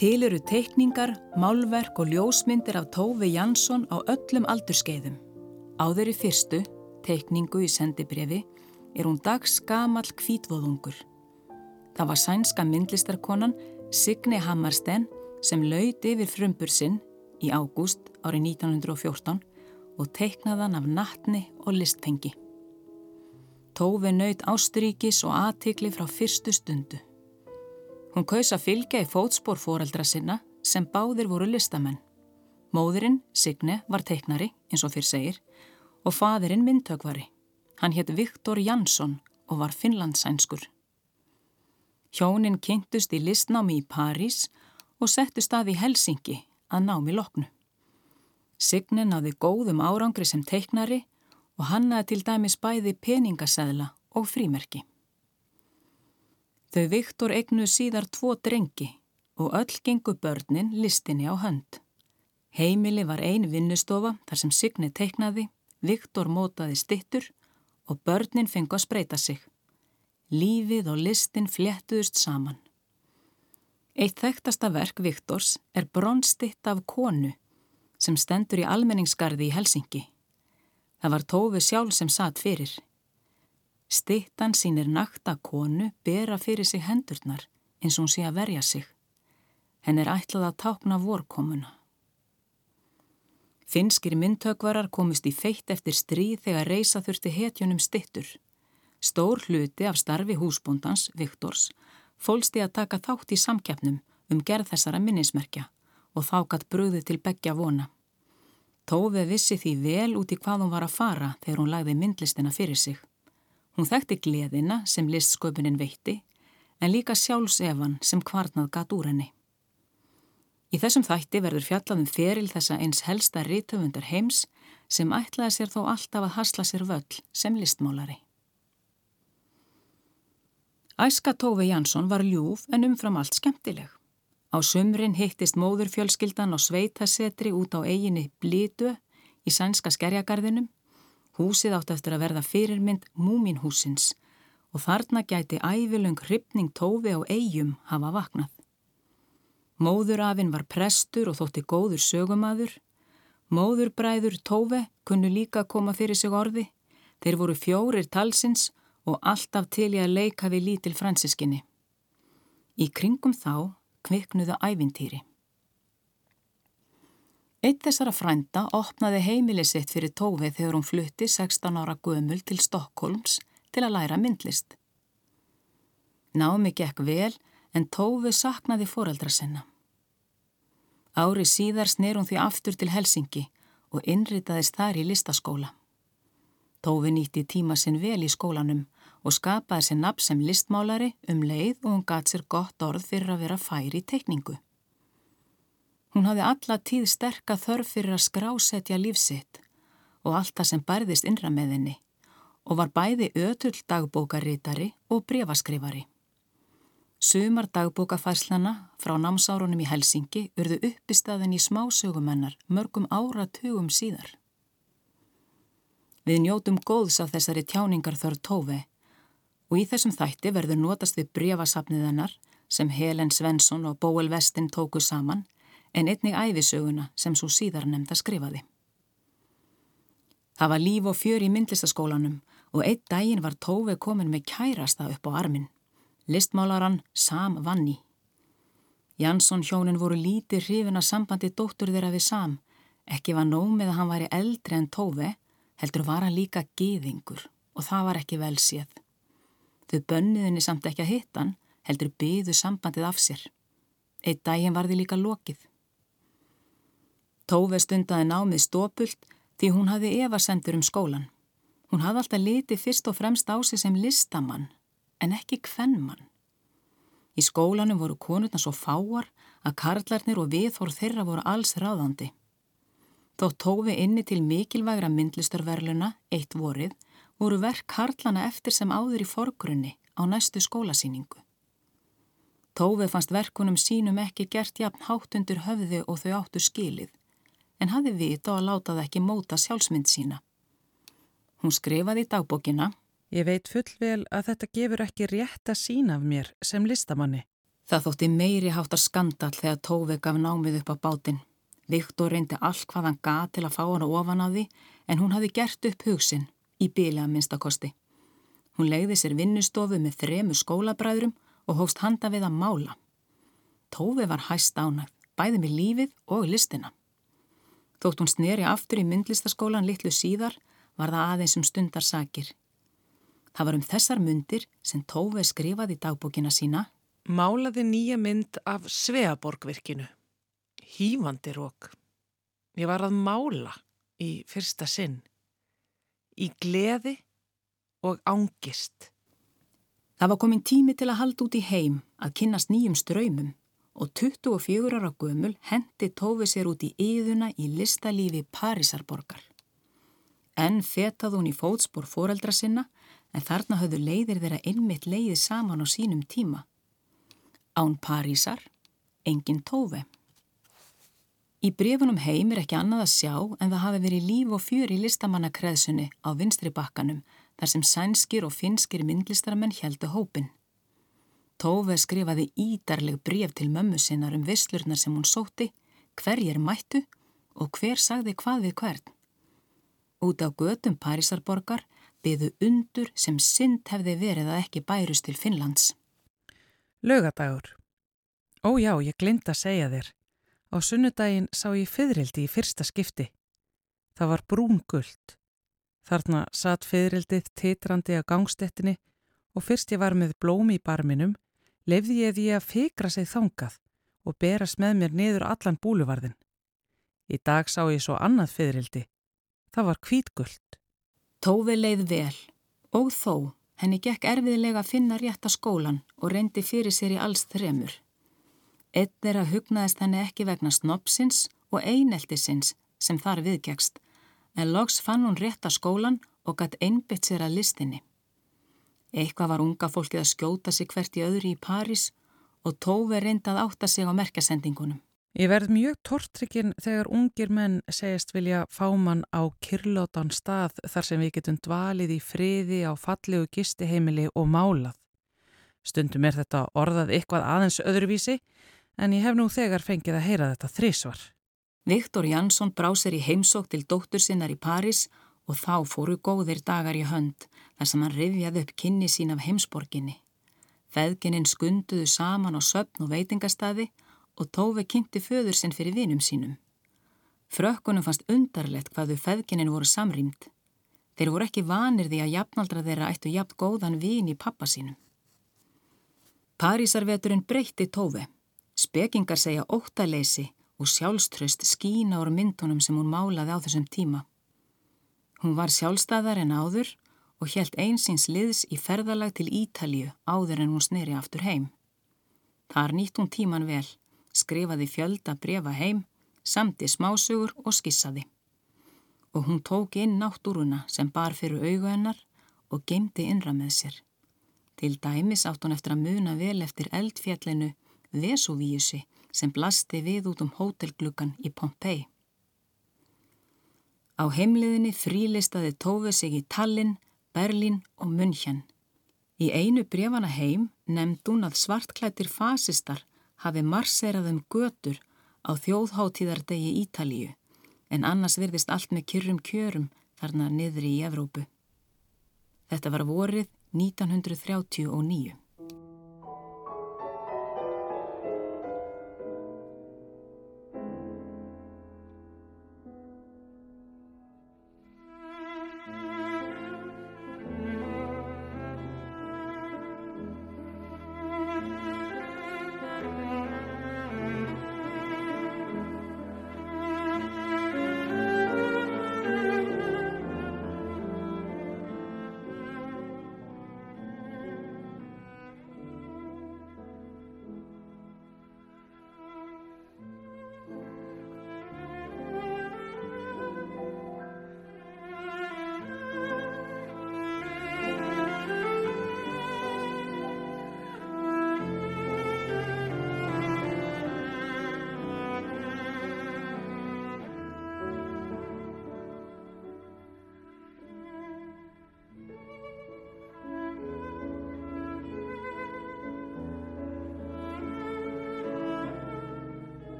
Til eru teikningar, málverk og ljósmyndir af Tófi Jansson á öllum aldurskeiðum. Áður í fyrstu, teikningu í sendibrefi, er hún dags gamal kvítvóðungur. Það var sænska myndlistarkonan Signe Hammarsten sem lauti yfir frumbur sinn í ágúst árið 1914 og teiknaðan af nattni og listpengi. Tófi naut ásturíkis og aðtikli frá fyrstu stundu. Hún kaus að fylgja í fótspór foreldra sinna sem báðir voru listamenn. Móðurinn, Signe, var teiknari, eins og fyrr segir, og fadurinn myndtökvari. Hann hétt Viktor Jansson og var finlandsænskur. Hjónin kynntust í listnámi í París og settu stað í Helsingi að námi loknu. Signe náði góðum árangri sem teiknari og hannaði til dæmis bæði peningaseðla og frímerki. Þau Viktor eignu síðar tvo drengi og öll gengu börnin listinni á hönd. Heimili var ein vinnustofa þar sem Signe teiknaði, Viktor mótaði stittur og börnin fengu að spreita sig. Lífið og listin fléttuðust saman. Eitt þekktasta verk Viktors er bronstitt af konu sem stendur í almenningsgarði í Helsingi. Það var Tófi sjálf sem satt fyrir. Stittan sínir nakta konu bera fyrir sig hendurnar eins og hún sé að verja sig. Henn er ætlað að tákna vorkomuna. Finskir myndtökvarar komist í feitt eftir stríð þegar reysa þurfti hetjunum stittur. Stór hluti af starfi húsbúndans, Viktors, fólsti að taka þátt í samkjafnum um gerð þessara minnismerkja og þákat bröðu til begja vona. Tófi vissi því vel út í hvað hún var að fara þegar hún lagði myndlistina fyrir sig. Hún þekkti gleðina sem listsköpunin veitti en líka sjálfsefan sem kvarnað gatt úr henni. Í þessum þætti verður fjallaðum feril þessa eins helsta rítöfundar heims sem ætlaði sér þó alltaf að hasla sér völl sem listmálari. Æska Tófi Jansson var ljúf en umfram allt skemmtileg. Á sumrin hittist móðurfjölskyldan og sveitasetri út á eiginni Blítu í sænska skerjagarðinum Húsið átt eftir að verða fyrirmynd múminhúsins og þarna gæti ævilöng hrypning tófi á eigum hafa vaknað. Móðurafinn var prestur og þótti góður sögumadur. Móðurbræður tófi kunnu líka koma fyrir sig orði. Þeir voru fjórir talsins og alltaf til ég að leika við lítil fransiskinni. Í kringum þá kviknuðu ævintýri. Eitt þessara frænda opnaði heimili sitt fyrir tófið þegar hún flutti 16 ára gömul til Stokkólms til að læra myndlist. Námi gekk vel en tófið saknaði foreldra sinna. Ári síðar snir hún því aftur til Helsingi og innritaðist þar í listaskóla. Tófi nýtti tíma sinn vel í skólanum og skapaði sér nafn sem listmálari um leið og hún gat sér gott orð fyrir að vera færi í tekningu. Hún hafði alla tíð sterka þörf fyrir að skrásetja lífsitt og allt það sem bærðist innra með henni og var bæði ötull dagbókarítari og brefaskrifari. Sumar dagbókafærslana frá námsárunum í Helsingi urðu uppistaðin í smásögumennar mörgum áratugum síðar. Við njótum góðs af þessari tjáningar þörf tófi og í þessum þætti verður notast við brefasafniðennar sem Helen Svensson og Bóel Vestin tóku saman en einnig æfisöguna sem svo síðar nefnd að skrifaði. Það var líf og fjör í myndlistaskólanum og einn daginn var Tófi komin með kærasta upp á armin, listmálaran Sam Vanni. Jansson hjónin voru lítið hrifin að sambandi dóttur þeirra við Sam, ekki var nóg með að hann væri eldri en Tófi, heldur var hann líka geðingur og það var ekki vel séð. Þau bönniðinni samt ekki að hittan, heldur byðu sambandið af sér. Eitt daginn var þið líka lokið. Tófi stundaði námið stópult því hún hafði evasendur um skólan. Hún hafði alltaf litið fyrst og fremst á sig sem listamann, en ekki kvennmann. Í skólanum voru konurna svo fáar að karlarnir og viðhór þeirra voru alls ráðandi. Þó tófi inni til mikilvægra myndlistarverluna, eitt vorið, voru verk karlana eftir sem áður í forgrunni á næstu skólasýningu. Tófi fannst verkunum sínum ekki gert jafn hátt undir höfði og þau áttu skilið en hafði vita og láta það ekki móta sjálfsmynd sína. Hún skrifaði í dagbókina Ég veit fullvel að þetta gefur ekki rétt að sína af mér sem listamanni. Það þótti meiri háttar skandal þegar Tófi gaf námið upp á bátinn. Viktor reyndi allt hvað hann gað til að fá hana ofan á því en hún hafi gert upp hugsin í bílega minnstakosti. Hún legði sér vinnustofu með þremu skólabræðrum og hófst handa við að mála. Tófi var hæst ánægð, bæði með lífið og listina. Þótt hún sneri aftur í myndlistaskólan litlu síðar var það aðeins um stundar sakir. Það var um þessar myndir sem Tófi skrifaði í dagbókina sína. Málaði nýja mynd af Sveaborgvirkinu. Hýfandi rók. Ég var að mála í fyrsta sinn. Í gleði og ángist. Það var komin tími til að halda út í heim að kynast nýjum ströymum og 24 ára gömul hendi tófi sér út í yðuna í listalífi Parísarborgar. Enn fetað hún í fótspór foreldra sinna en þarna höfðu leiðir þeirra einmitt leiði saman á sínum tíma. Án Parísar, engin tófi. Í brefunum heim er ekki annað að sjá en það hafi verið líf og fjör í listamannakreðsunni á vinstri bakkanum þar sem sænskir og finskir myndlistaramenn heldu hópin. Tófe skrifaði ídarleg bref til mömmu sinnar um visslurnar sem hún sóti, hverjir mættu og hver sagði hvað við hvern. Út á götum Parísarborgar byðu undur sem synd hefði verið að ekki bærust til Finnlands. Lögadagur. Ó já, ég glind að segja þér. Á sunnudaginn sá ég fyririldi í fyrsta skipti. Það var brún gullt. Þarna satt fyririldið titrandi á gangstettinni og fyrst ég var með blóm í barminum lefði ég því að fikra sig þangað og berast með mér niður allan búluvarðin. Í dag sá ég svo annað fyririldi. Það var kvítgullt. Tófi leið vel og þó henni gekk erfiðilega að finna rétta skólan og reyndi fyrir sér í alls þremur. Eitt er að hugnaðist henni ekki vegna snopsins og eineltisins sem þar viðgekst en loks fann hún rétta skólan og gatt einbytt sér að listinni. Eitthvað var unga fólkið að skjóta sig hvert í öðru í París og Tófi reyndað átta sig á merkasendingunum. Ég verð mjög tortrykkin þegar ungir menn segist vilja fáman á kyrlótan stað þar sem við getum dvalið í friði á fallegu gistiheimili og málað. Stundum er þetta orðað eitthvað aðeins öðruvísi en ég hef nú þegar fengið að heyra þetta þrísvar. Viktor Jansson brá sér í heimsók til dóttur sinnar í París og þá fóru góðir dagar í hönd þar sem hann rifjaði upp kynni sín af heimsborginni. Feðgininn skunduðu saman á söpn og veitingastadi og tófi kynnti föður sinn fyrir vinum sínum. Frökkunum fannst undarlegt hvað þau feðgininn voru samrýmt. Þeir voru ekki vanir því að jafnaldra þeirra ættu jafn góðan vin í pappa sínum. Parísarveturinn breytti tófi. Spekingar segja óttaleysi og sjálfströst skína úr myndunum sem hún málaði á þessum tíma. Hún var sjálfstæðar en áður og helt einsins liðs í ferðalag til Ítalju áður en hún sneri aftur heim. Þar nýtt hún tíman vel, skrifaði fjölda brefa heim, samti smásugur og skissaði. Og hún tók inn náttúruna sem bar fyrir augu hennar og gemdi innra með sér. Til dæmis átt hún eftir að muna vel eftir eldfjallinu Vesuvíusi sem blasti við út um hótelgluggan í Pompeii. Á heimliðinni frílistaði Tófi sig í Tallinn, Berlín og München. Í einu brefana heim nefnd hún að svartklættir fasistar hafi marserað um götur á þjóðháttíðardegi Ítalíu en annars virðist allt með kyrrum kjörum þarna niðri í Evrópu. Þetta var vorið 1939.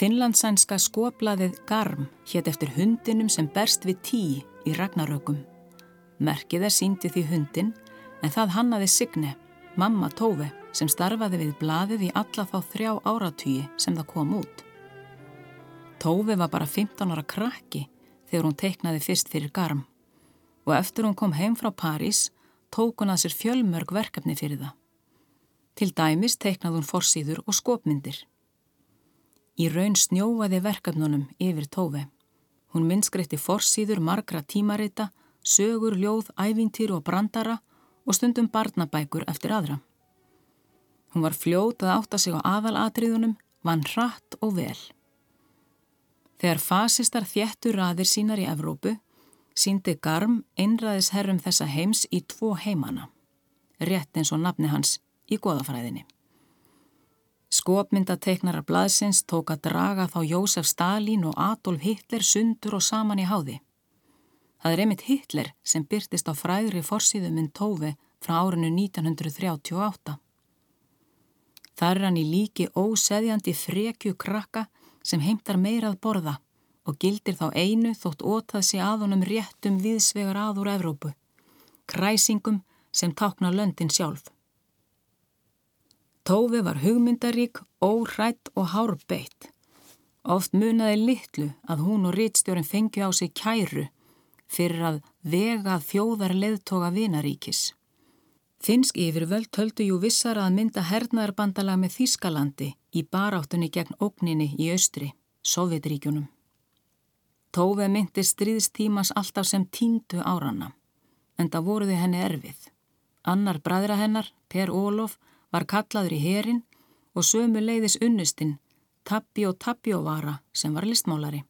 Finnlandsænska skoblaðið Garm hétt eftir hundinum sem berst við tí í ragnarökum. Merkið er síndi því hundin en það hannaði Signe, mamma Tófi, sem starfaði við blaðið í alla þá þrjá áratýji sem það kom út. Tófi var bara 15 ára krakki þegar hún teiknaði fyrst fyrir Garm og eftir hún kom heim frá París tók hún að sér fjölmörg verkefni fyrir það. Til dæmis teiknaði hún forsýður og skopmyndir. Í raun snjóaði verkefnunum yfir tófi. Hún minnskreitti forsýður margra tímarita, sögur, ljóð, ævintýru og brandara og stundum barnabækur eftir aðra. Hún var fljót að átta sig á aðalatriðunum, vann hratt og vel. Þegar fasistar þjettur raðir sínar í Evrópu, síndi Garm einræðis herrum þessa heims í tvo heimana, rétt eins og nafni hans í goðafræðinni. Skopmyndateiknarar blaðsins tók að draga þá Jósef Stalin og Adolf Hitler sundur og saman í háði. Það er einmitt Hitler sem byrtist á fræðri forsýðuminn Tófi frá árinu 1938. Það er hann í líki óseðjandi frekju krakka sem heimtar meirað borða og gildir þá einu þótt ótað sé að honum réttum viðsvegar aður Evrópu, kræsingum sem tákna löndin sjálf. Tófi var hugmyndarík, óhrætt og hárbeitt. Oft munaði litlu að hún og rítstjórin fengju á sig kæru fyrir að vega þjóðar leðtoga vinaríkis. Finnsk yfirvöld töldu jú vissar að mynda hernaðarbandalag með Þískalandi í baráttunni gegn ógninni í austri, Sovjetríkjunum. Tófi myndi stríðstímas alltaf sem tíndu áranna, en það voruði henni erfið. Annar bræðra hennar, Per Ólof, var kallaður í herin og sömu leiðis unnustinn Tappjó Tappjóvara sem var listmálari.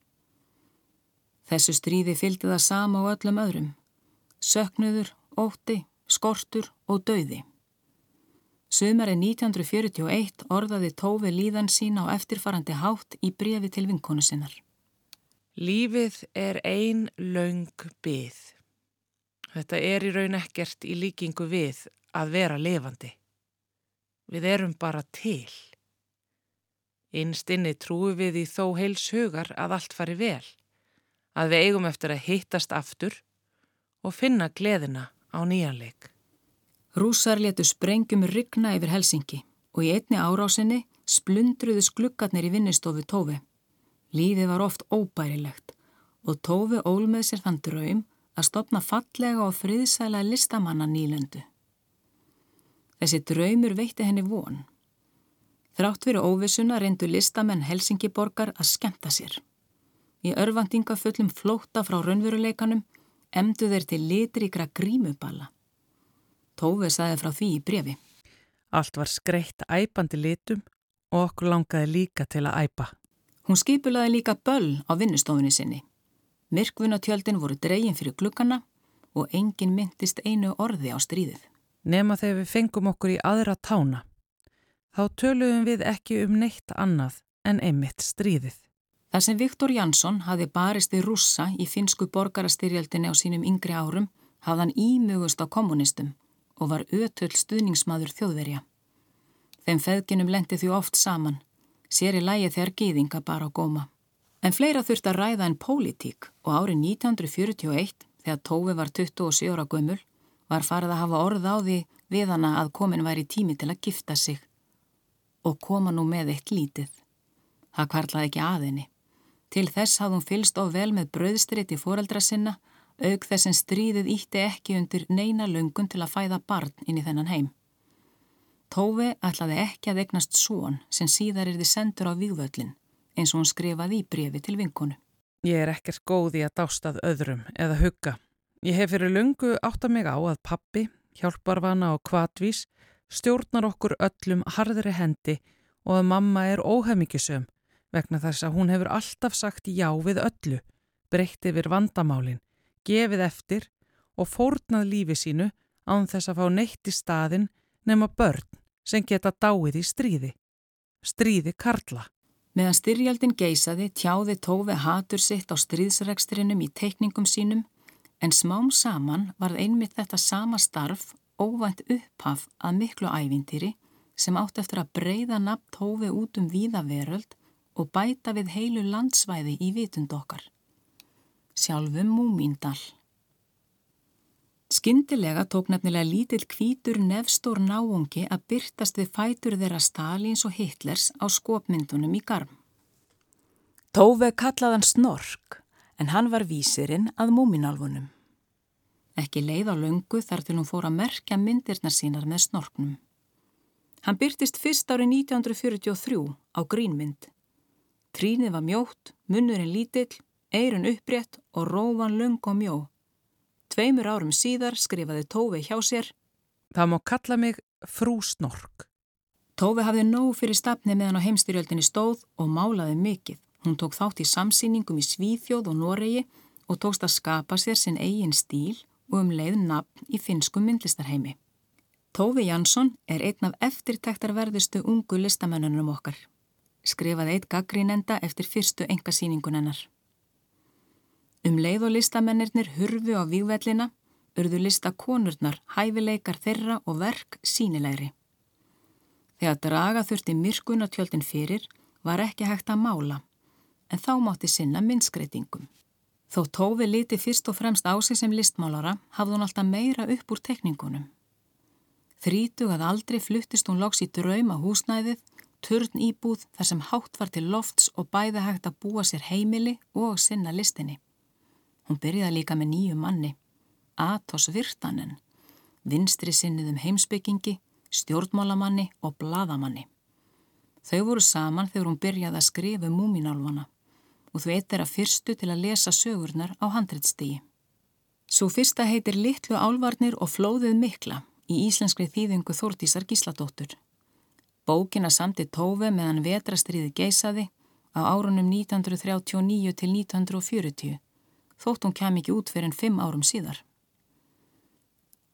Þessu stríði fylgdi það sama á öllum öðrum. Söknuður, ótti, skortur og dauði. Sumari 1941 orðaði Tófi líðan sína á eftirfarandi hátt í brefi til vinkonu sinnar. Lífið er ein laung byð. Þetta er í raun ekkert í líkingu við að vera levandi. Við erum bara til. Einstinni trúi við í þó heils hugar að allt fari vel, að við eigum eftir að hittast aftur og finna gleðina á nýjanleik. Rúsar letu sprengjum ryggna yfir Helsingi og í einni árásinni splundruðu skluggarnir í vinnistofu Tófi. Lífið var oft óbærilegt og Tófi ól með sér þann draum að stopna fallega og friðsæla listamanna nýlendu. Þessi draumur veitti henni von. Þrátt fyrir óvissuna reyndu listamenn Helsingiborgar að skemta sér. Í örvandinga fullum flóta frá raunveruleikanum emdu þeir til litríkra grímuballa. Tófið saði frá því í brefi. Allt var skreitt æpandi litum og okkur langaði líka til að æpa. Hún skipulaði líka böll á vinnustofunni sinni. Myrkvunatjöldin voru dreygin fyrir glukkana og engin myndist einu orði á stríðið nema þegar við fengum okkur í aðra tána. Þá töluðum við ekki um neitt annað en einmitt stríðið. Þar sem Viktor Jansson hafi barist í rússa í finsku borgarastyrjaldinni á sínum yngri árum, hafði hann ímugust á kommunistum og var ötöll stuðningsmaður þjóðverja. Þeim feðginum lendi því oft saman, sér í lægi þegar gýðinga bara á góma. En fleira þurft að ræða en pólitík og árið 1941, þegar Tófi var 27 ára gömul, var farið að hafa orð á því við hana að komin væri tími til að gifta sig og koma nú með eitt lítið. Það kvarlaði ekki aðinni. Til þess hafði hún fylst of vel með bröðstritt í foreldra sinna, auk þess en stríðið ítti ekki undir neina lungun til að fæða barn inn í þennan heim. Tófi ætlaði ekki að egnast són sem síðar er þið sendur á vývöldin, eins og hún skrifaði í brefi til vinkonu. Ég er ekkert góði að dástað öðrum eða hugga. Ég hef fyrir lungu átt að mig á að pappi, hjálparvana og kvatvís stjórnar okkur öllum harðri hendi og að mamma er óhefmyggisum vegna þess að hún hefur alltaf sagt já við öllu, breytt yfir vandamálin, gefið eftir og fórnað lífi sínu án þess að fá neitt í staðin nema börn sem geta dáið í stríði. Stríði Karla. Meðan styrjaldin geysaði tjáði Tófi hatur sitt á stríðsregstrinum í teikningum sínum En smám saman varð einmitt þetta sama starf óvænt upphaf að miklu ævintýri sem átt eftir að breyða nafn tófi út um víða veröld og bæta við heilu landsvæði í vitund okkar. Sjálfum múmíndal. Skyndilega tók nefnilega lítill kvítur nefstór náungi að byrtast við fætur þeirra Stalins og Hitlers á skopmyndunum í garm. Tóve kallaðan Snork en hann var vísirinn að múminálfunum. Ekki leið á löngu þar til hún fór að merkja myndirna sínar með Snorknum. Hann byrtist fyrst árið 1943 á grínmynd. Trínið var mjótt, munnurinn lítill, eirun upprétt og rófan löng og mjó. Tveimur árum síðar skrifaði Tófi hjá sér Það má kalla mig frú Snork. Tófi hafði nóg fyrir stafni meðan á heimstyrjöldinni stóð og málaði mikið. Hún tók þátt í samsýningum í Svíþjóð og Noregi og tókst að skapa sér sinn eigin stíl og um leið nafn í finskum myndlistarheimi. Tófi Jansson er einn af eftirtæktarverðustu ungu listamennunum okkar. Skrifaði eitt gaggrínenda eftir fyrstu engasýningun hennar. Um leið og listamennirnir hurfu á vývellina, urðu listakonurnar, hæfileikar þeirra og verk sínilegri. Þegar draga þurfti myrkunatjöldin fyrir var ekki hægt að mála, en þá mátti sinna minnskreitingum. Þó Tófi liti fyrst og fremst á sig sem listmálara hafði hún alltaf meira upp úr tekningunum. Þrítug að aldrei fluttist hún loks í drauma húsnæðið, turn íbúð þar sem hátt var til lofts og bæði hægt að búa sér heimili og sinna listinni. Hún byrjaði líka með nýju manni, Atos Virtanen, vinstri sinnið um heimsbyggingi, stjórnmálamanni og bladamanni. Þau voru saman þegar hún byrjaði að skrifa um múminálfana og þau eitt er að fyrstu til að lesa sögurnar á handreitstigi. Svo fyrsta heitir Littlu álvarnir og flóðið mikla í íslenskri þýðingu Þórtísar Gísladóttur. Bókina samti tófi meðan vetrastriði geisaði á árunum 1939 til 1940 þótt hún kem ekki út fyrir en fimm árum síðar.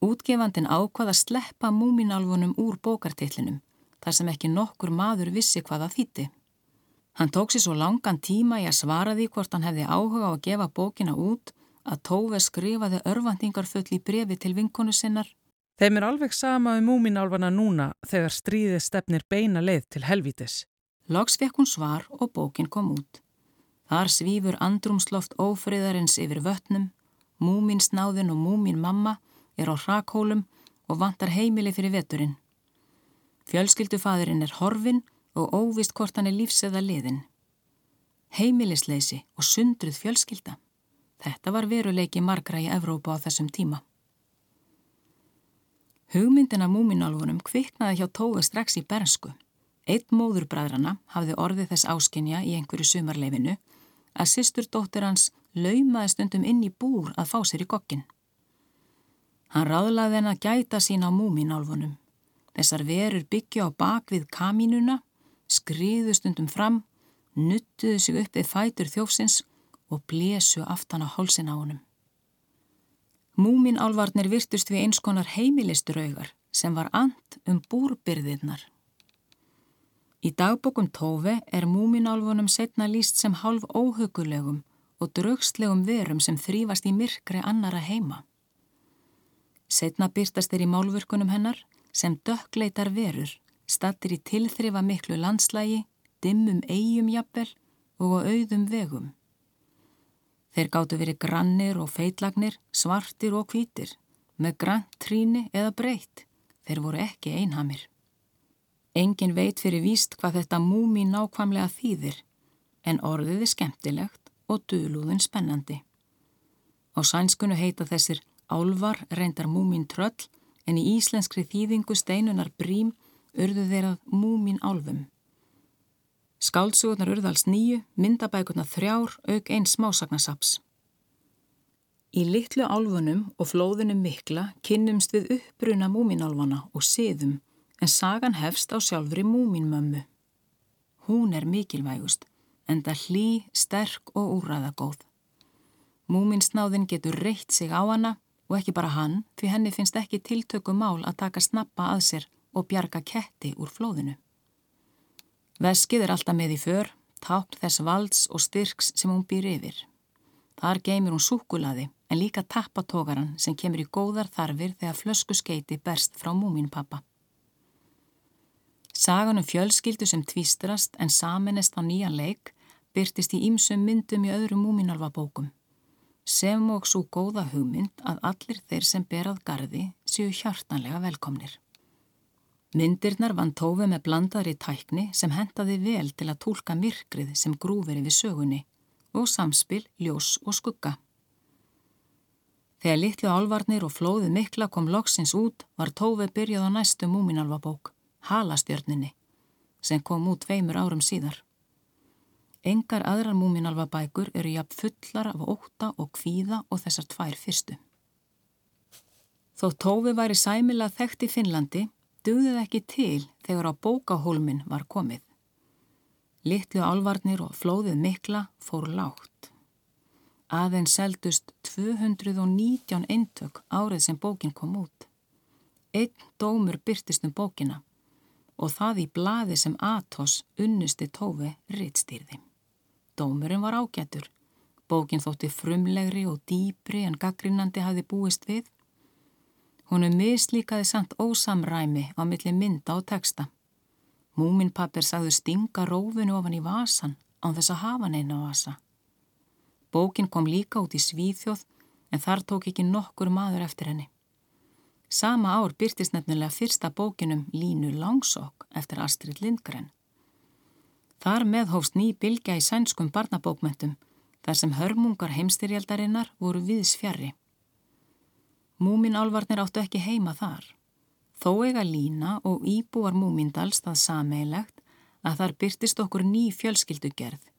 Útgefandin ákvað að sleppa múminálfunum úr bókartillinum þar sem ekki nokkur maður vissi hvaða þýtti. Hann tók sér svo langan tíma í að svara því hvort hann hefði áhuga á að gefa bókina út að Tóve skrifaði örvandingarfull í brefi til vinkonu sinnar. Þeim er alveg sama um múminálfana núna þegar stríðið stefnir beina leið til helvítis. Loks fekk hún svar og bókin kom út. Þar svífur andrumsloft ófriðarins yfir vötnum, múmin snáðin og múmin mamma er á hrakhólum og vantar heimili fyrir veturinn. Fjölskyldufaðurinn er horfin og óvist hvort hann er lífseða liðin. Heimilisleysi og sundruð fjölskylda. Þetta var veruleiki margra í Evrópa á þessum tíma. Hugmyndina múminálfunum kviknaði hjá Tói strax í bernsku. Eitt móðurbræðrana hafði orðið þess áskinja í einhverju sumarleifinu að sýstur dóttir hans laumaði stundum inn í búr að fá sér í kokkin. Hann ráðlaði henn að gæta sín á múminálfunum. Þessar verur byggja á bakvið kamínuna, skriðu stundum fram, nuttuðu sig upp við fætur þjófsins og blésu aftan á hálsin á honum. Múminálvarnir virtust við eins konar heimilisturaugar sem var and um búrbyrðirnar. Í dagbókum Tófi er múminálfunum setna líst sem hálf óhugulegum og draugslegum verum sem þrýfast í myrkri annara heima. Setna byrtast þeir í málvurkunum hennar sem dökkleitar verur, stattir í tilþrifa miklu landslægi, dimmum eigum jafnvel og á auðum vegum. Þeir gáttu verið grannir og feitlagnir, svartir og hvítir, með grann tríni eða breytt. Þeir voru ekki einhamir. Engin veit fyrir víst hvað þetta múmi nákvæmlega þýðir en orðið er skemmtilegt og döluðin spennandi. Á sænskunu heita þessir álvar reyndar múmin tröll en í íslenskri þýðingu steinunar brím urðu þeirrað múmin álfum. Skáldsugurnar urðals nýju, myndabækurnar þrjár, auk einn smásagnasaps. Í litlu álfunum og flóðunum mikla kynnumst við uppbruna múminálfana og siðum en sagan hefst á sjálfri múminmömmu. Hún er mikilvægust, en það hlý, sterk og úræðagóð. Múminsnáðin getur reytt sig á hana og ekki bara hann, því henni finnst ekki tiltöku mál að taka snappa að sér og bjarga ketti úr flóðinu. Veskið er alltaf með í för, tápn þess valds og styrks sem hún býr yfir. Þar geymir hún súkulaði en líka tappatókaran sem kemur í góðar þarfir þegar flösku skeiti berst frá múminpappa. Sagan um fjölskyldu sem tvistrast en saminest á nýjan leik byrtist í ýmsum myndum í öðrum múminalvabókum. Sem og svo góða hugmynd að allir þeir sem berað gardi séu hjartanlega velkomnir. Myndirnar vann tófi með blandaðri tækni sem hentaði vel til að tólka myrkrið sem grúferi við sögunni og samspil, ljós og skugga. Þegar litlu álvarnir og flóðu mikla kom loksins út var Tófi byrjað á næstu múminalvabók, Halastjörninni, sem kom út tveimur árum síðar. Engar aðrar múminalvabækur eru jafn fullar af óta og kvíða og þessar tvær fyrstu. Þó Tófi væri sæmila þekkt í Finnlandi, dugðið ekki til þegar á bókahólmin var komið. Litlu álvarnir og flóðið mikla fór lágt. Aðeins seldust 219 eintök árið sem bókin kom út. Einn dómur byrtist um bókina og það í blaði sem Atos unnusti tófi rittstýrði. Dómurinn var ágætur. Bókin þótti frumlegri og dýpri en gaggrinnandi hafi búist við. Húnu mislíkaði samt ósamræmi á milli mynda og texta. Múminpapir sagðu stinga rófinu ofan í vasan án þess að hafa neina vasa. Bókin kom líka út í Svíþjóð en þar tók ekki nokkur maður eftir henni. Sama ár byrtist nefnilega fyrsta bókinum Línu Langsók eftir Astrid Lindgren. Þar meðhófst ný bylgja í sænskum barnabókmentum þar sem hörmungar heimstyrjaldarinnar voru viðs fjari. Múmin álvarnir áttu ekki heima þar. Þó eiga Lína og Íbúar Múmindals það sameilegt að þar byrtist okkur ný fjölskyldugerð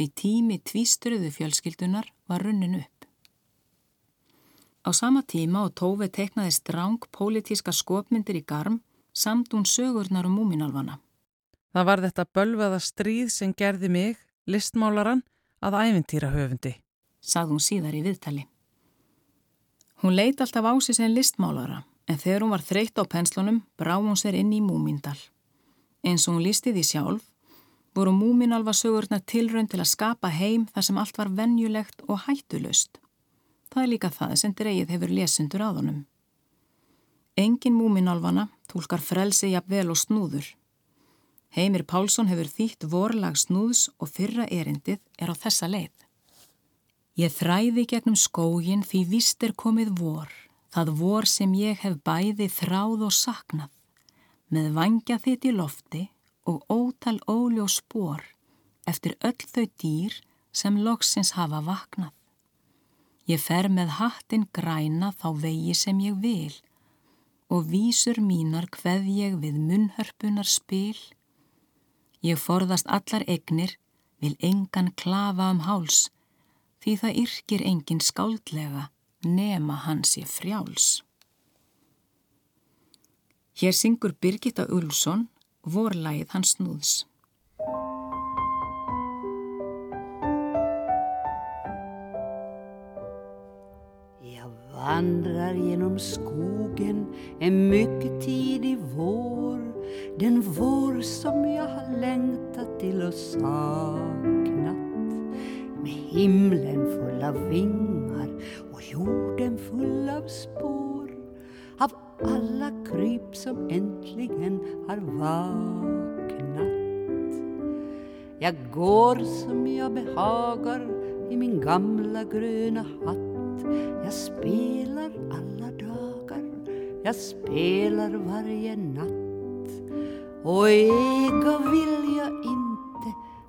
því tími tvístruðu fjölskyldunar var runnin upp. Á sama tíma og Tófi teiknaði stráng pólitíska skopmyndir í garm samt hún sögurnar um múminalvana. Það var þetta bölvaða stríð sem gerði mig, listmálaran, að ævintýra höfundi. Sagði hún síðar í viðtali. Hún leiti alltaf á sig sem listmálara en þegar hún var þreytt á penslunum brá hún sér inn í múmindal. Eins og hún lísti því sjálf voru múminalva sögurnar tilrönd til að skapa heim þar sem allt var vennjulegt og hættulust. Það er líka það sem dreigið hefur lesendur á honum. Engin múminalvana tólkar frelsi jafnvel og snúður. Heimir Pálsson hefur þýtt vorlag snúðs og fyrra erindið er á þessa leið. Ég þræði gegnum skógin því vist er komið vor, það vor sem ég hef bæði þráð og saknað. Með vangja þitt í lofti og ótal óljó spór eftir öll þau dýr sem loksins hafa vaknað. Ég fer með hattin græna þá vegi sem ég vil og vísur mínar hveð ég við munnhörpunar spil. Ég forðast allar egnir, vil engan klafa um háls, því það yrkir engin skáldlega nema hans ég frjáls. Hér syngur Birgitta Ulfsson vorlægið hans snúðs. Jag vandrar genom skogen en mycket tidig vår Den vår som jag har längtat till och saknat himlen full av vingar och jorden full av spår Av alla kryp som äntligen har vaknat. Jag går som jag behagar i min gamla gröna hatt. Jag spelar alla dagar, jag spelar varje natt. Och äga vill jag inte,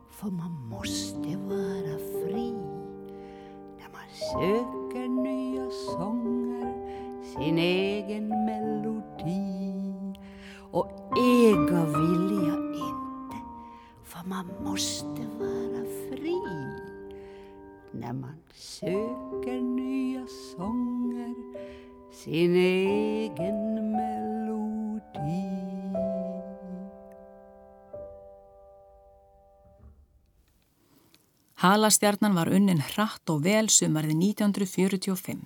för man måste vara fri söker nya sånger, sin egen melodi. Och äga vill jag inte för man måste vara fri. När man söker nya sånger sin egen melodi. Halastjarnan var unnin hratt og vel sumarði 1945.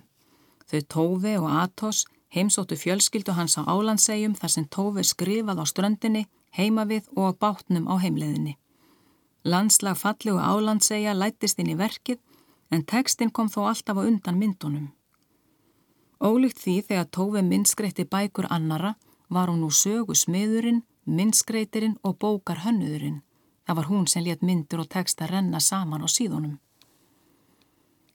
Þau Tófi og Atos heimsóttu fjölskyldu hans á Álandsegjum þar sem Tófi skrifað á ströndinni, heima við og á bátnum á heimleðinni. Landslag fallegu Álandsegja lættist inn í verkið en tekstinn kom þó alltaf á undan myndunum. Ólíkt því þegar Tófi myndskreitti bækur annara var hún nú sögu smiðurinn myndskreitirinn og bókar hönnuðurinn. Það var hún sem let myndur og texta renna saman á síðunum.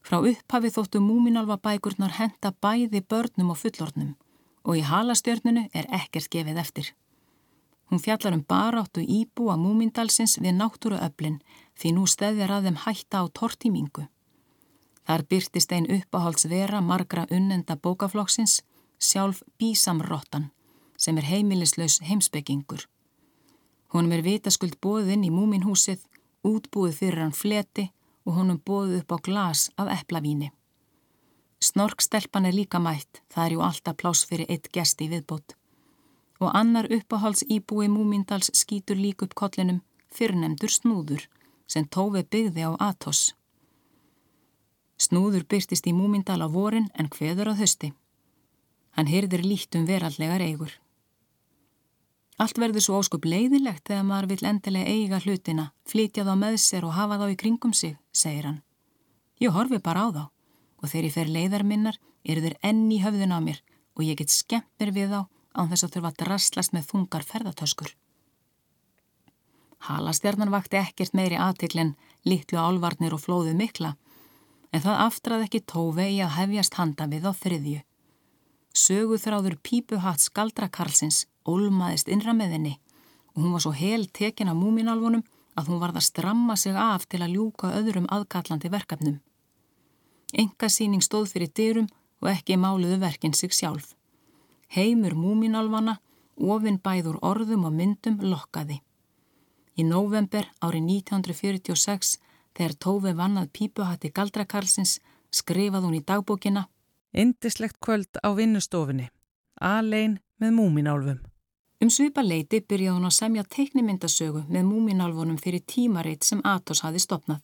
Frá upphafi þóttu múminálfa bækurnar henda bæði börnum og fullornum og í halastjörnunu er ekkert gefið eftir. Hún fjallar um baráttu íbúa múmindalsins við náttúruöflin því nú stæðir að þeim hætta á tortímingu. Þar byrtist einn uppáhaldsvera margra unnenda bókaflokksins, sjálf Bísamrottan, sem er heimilislaus heimsbyggingur. Honum er vitaskuld bóðinn í múminhúsið, útbúið fyrir hann fleti og honum bóðið upp á glas af eplavíni. Snorkstelpan er líka mætt, það er ju alltaf plás fyrir eitt gesti viðbót. Og annar uppáhalds íbúi múmindals skýtur lík upp kollinum fyrrnemdur snúður sem tófi byggði á Atos. Snúður byrtist í múmindal á vorin en hveður á hösti. Hann hyrðir lít um verallegar eigur. Allt verður svo óskup leiðilegt þegar maður vill endilega eiga hlutina, flytja þá með sér og hafa þá í kringum sig, segir hann. Ég horfi bara á þá og þegar ég fer leiðar minnar eru þeir enn í höfðun á mér og ég get skemmt mér við þá án þess að þurfa að drastlast með þungar ferðartöskur. Halastjarnan vakti ekkert meiri aðtiklinn litlu álvarnir og flóðu mikla en það aftrað ekki tófi í að hefjast handa við á þriðju. Söguþráður pípuhatt skaldrakarlsins ólmaðist innra með henni og hún var svo hel tekin á múminálfunum að hún varð að stramma sig af til að ljúka öðrum aðkallandi verkefnum. Engasýning stóð fyrir dyrum og ekki máluðu verkinn sig sjálf. Heimur múminálvana, ofinn bæður orðum og myndum lokkaði. Í november árið 1946 þegar Tófi vannað pípuhatti Galdrakarlsins skrifað hún í dagbókina Indislegt kvöld á vinnustofinni, alein með múminálfum. Um svipa leiti byrjaði hún að semja teiknimyndasögu með múminálfunum fyrir tímaritt sem Atos hafi stopnað.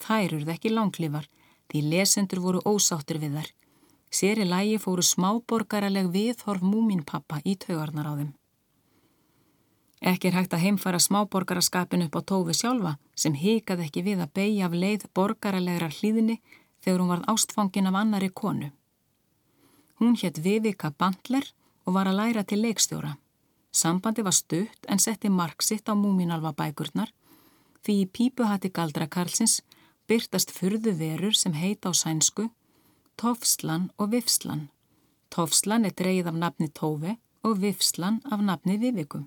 Þær eruð ekki langlifar því lesendur voru ósáttir við þær. Sér í lægi fóru smáborgaraleg viðhorf múminpappa í taugarnar á þeim. Ekki er hægt að heimfara smáborgaraskapin upp á tófi sjálfa sem hikaði ekki við að beigja af leið borgaralegra hlýðinni þegar hún varð ástfangin af annari konu. Hún hétt Vivika Bandler og var að læra til leikstjóra. Sambandi var stutt en setti marksitt á múminalva bækurnar því í pípuhatti Galdra Karlsins byrtast fyrðu verur sem heita á sænsku Tofslan og Vifslan. Tofslan er dreyið af nafni Tófi og Vifslan af nafni Viviku.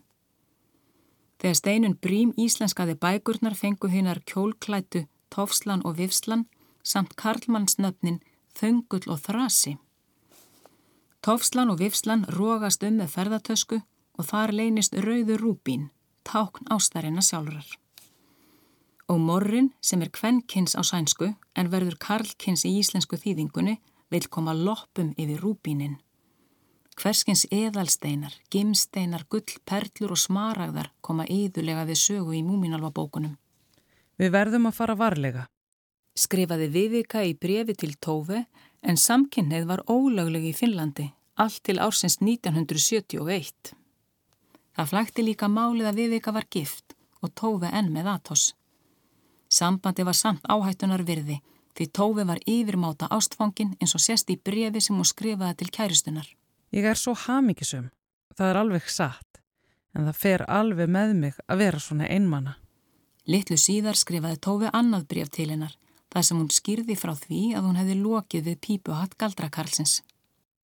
Þegar steinun brím íslenskaði bækurnar fengu hinnar kjólklætu Tofslan og Vifslan samt Karlmannsnöfnin Þöngull og Þrasi. Tofslan og Vifslan rógast um með ferðartösku og þar leynist rauðu rúbín, tákn ástarinnar sjálfurar og morrin sem er kvennkins á sænsku en verður karlkins í íslensku þýðingunni vil koma loppum yfir rúbínin. Hverskins eðalsteinar, gimsteinar, gull, perlur og smaragðar koma íðulega við sögu í múminalva bókunum. Við verðum að fara varlega. Skrifaði Vivika í brefi til Tófi en samkynneið var ólögleg í Finnlandi allt til ársins 1971. Það flækti líka málið að Vivika var gift og Tófi enn með Atos. Sambandi var samt áhættunar virði því Tófi var yfirmáta ástfangin eins og sérst í brefi sem hún skrifaði til kæristunar. Ég er svo hafmyggisum. Það er alveg satt. En það fer alveg með mig að vera svona einmanna. Littlu síðar skrifaði Tófi annað bref til hennar þar sem hún skýrði frá því að hún hefði lokið við pípuhatt galdrakarlsins.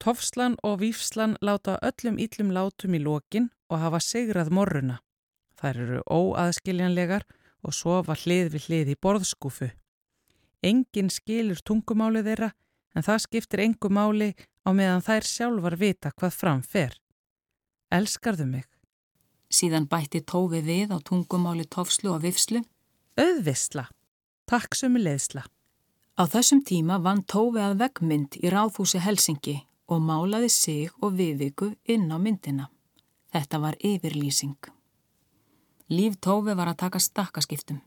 Tofslan og Vífslan láta öllum íllum látum í lokin og hafa sigrað morruna. Þær eru óaðskiljanlegar og sofa hlið við hlið í borðskúfu. Engin skilur tungumálið þeirra en það skiptir engu máli á meðan þær sjálfar vita hvað framfer. Elskarðu mig? Síðan bætti tófi við á tungumáli tófslu og vifslu. Öðvisla. Takk sömu leiðsla. Á þessum tíma vann tófi að veggmynd í ráðhúsi Helsingi og málaði sig og viðviku inn á myndina. Þetta var yfirlýsing. Líf Tófi var að taka stakkaskiptum.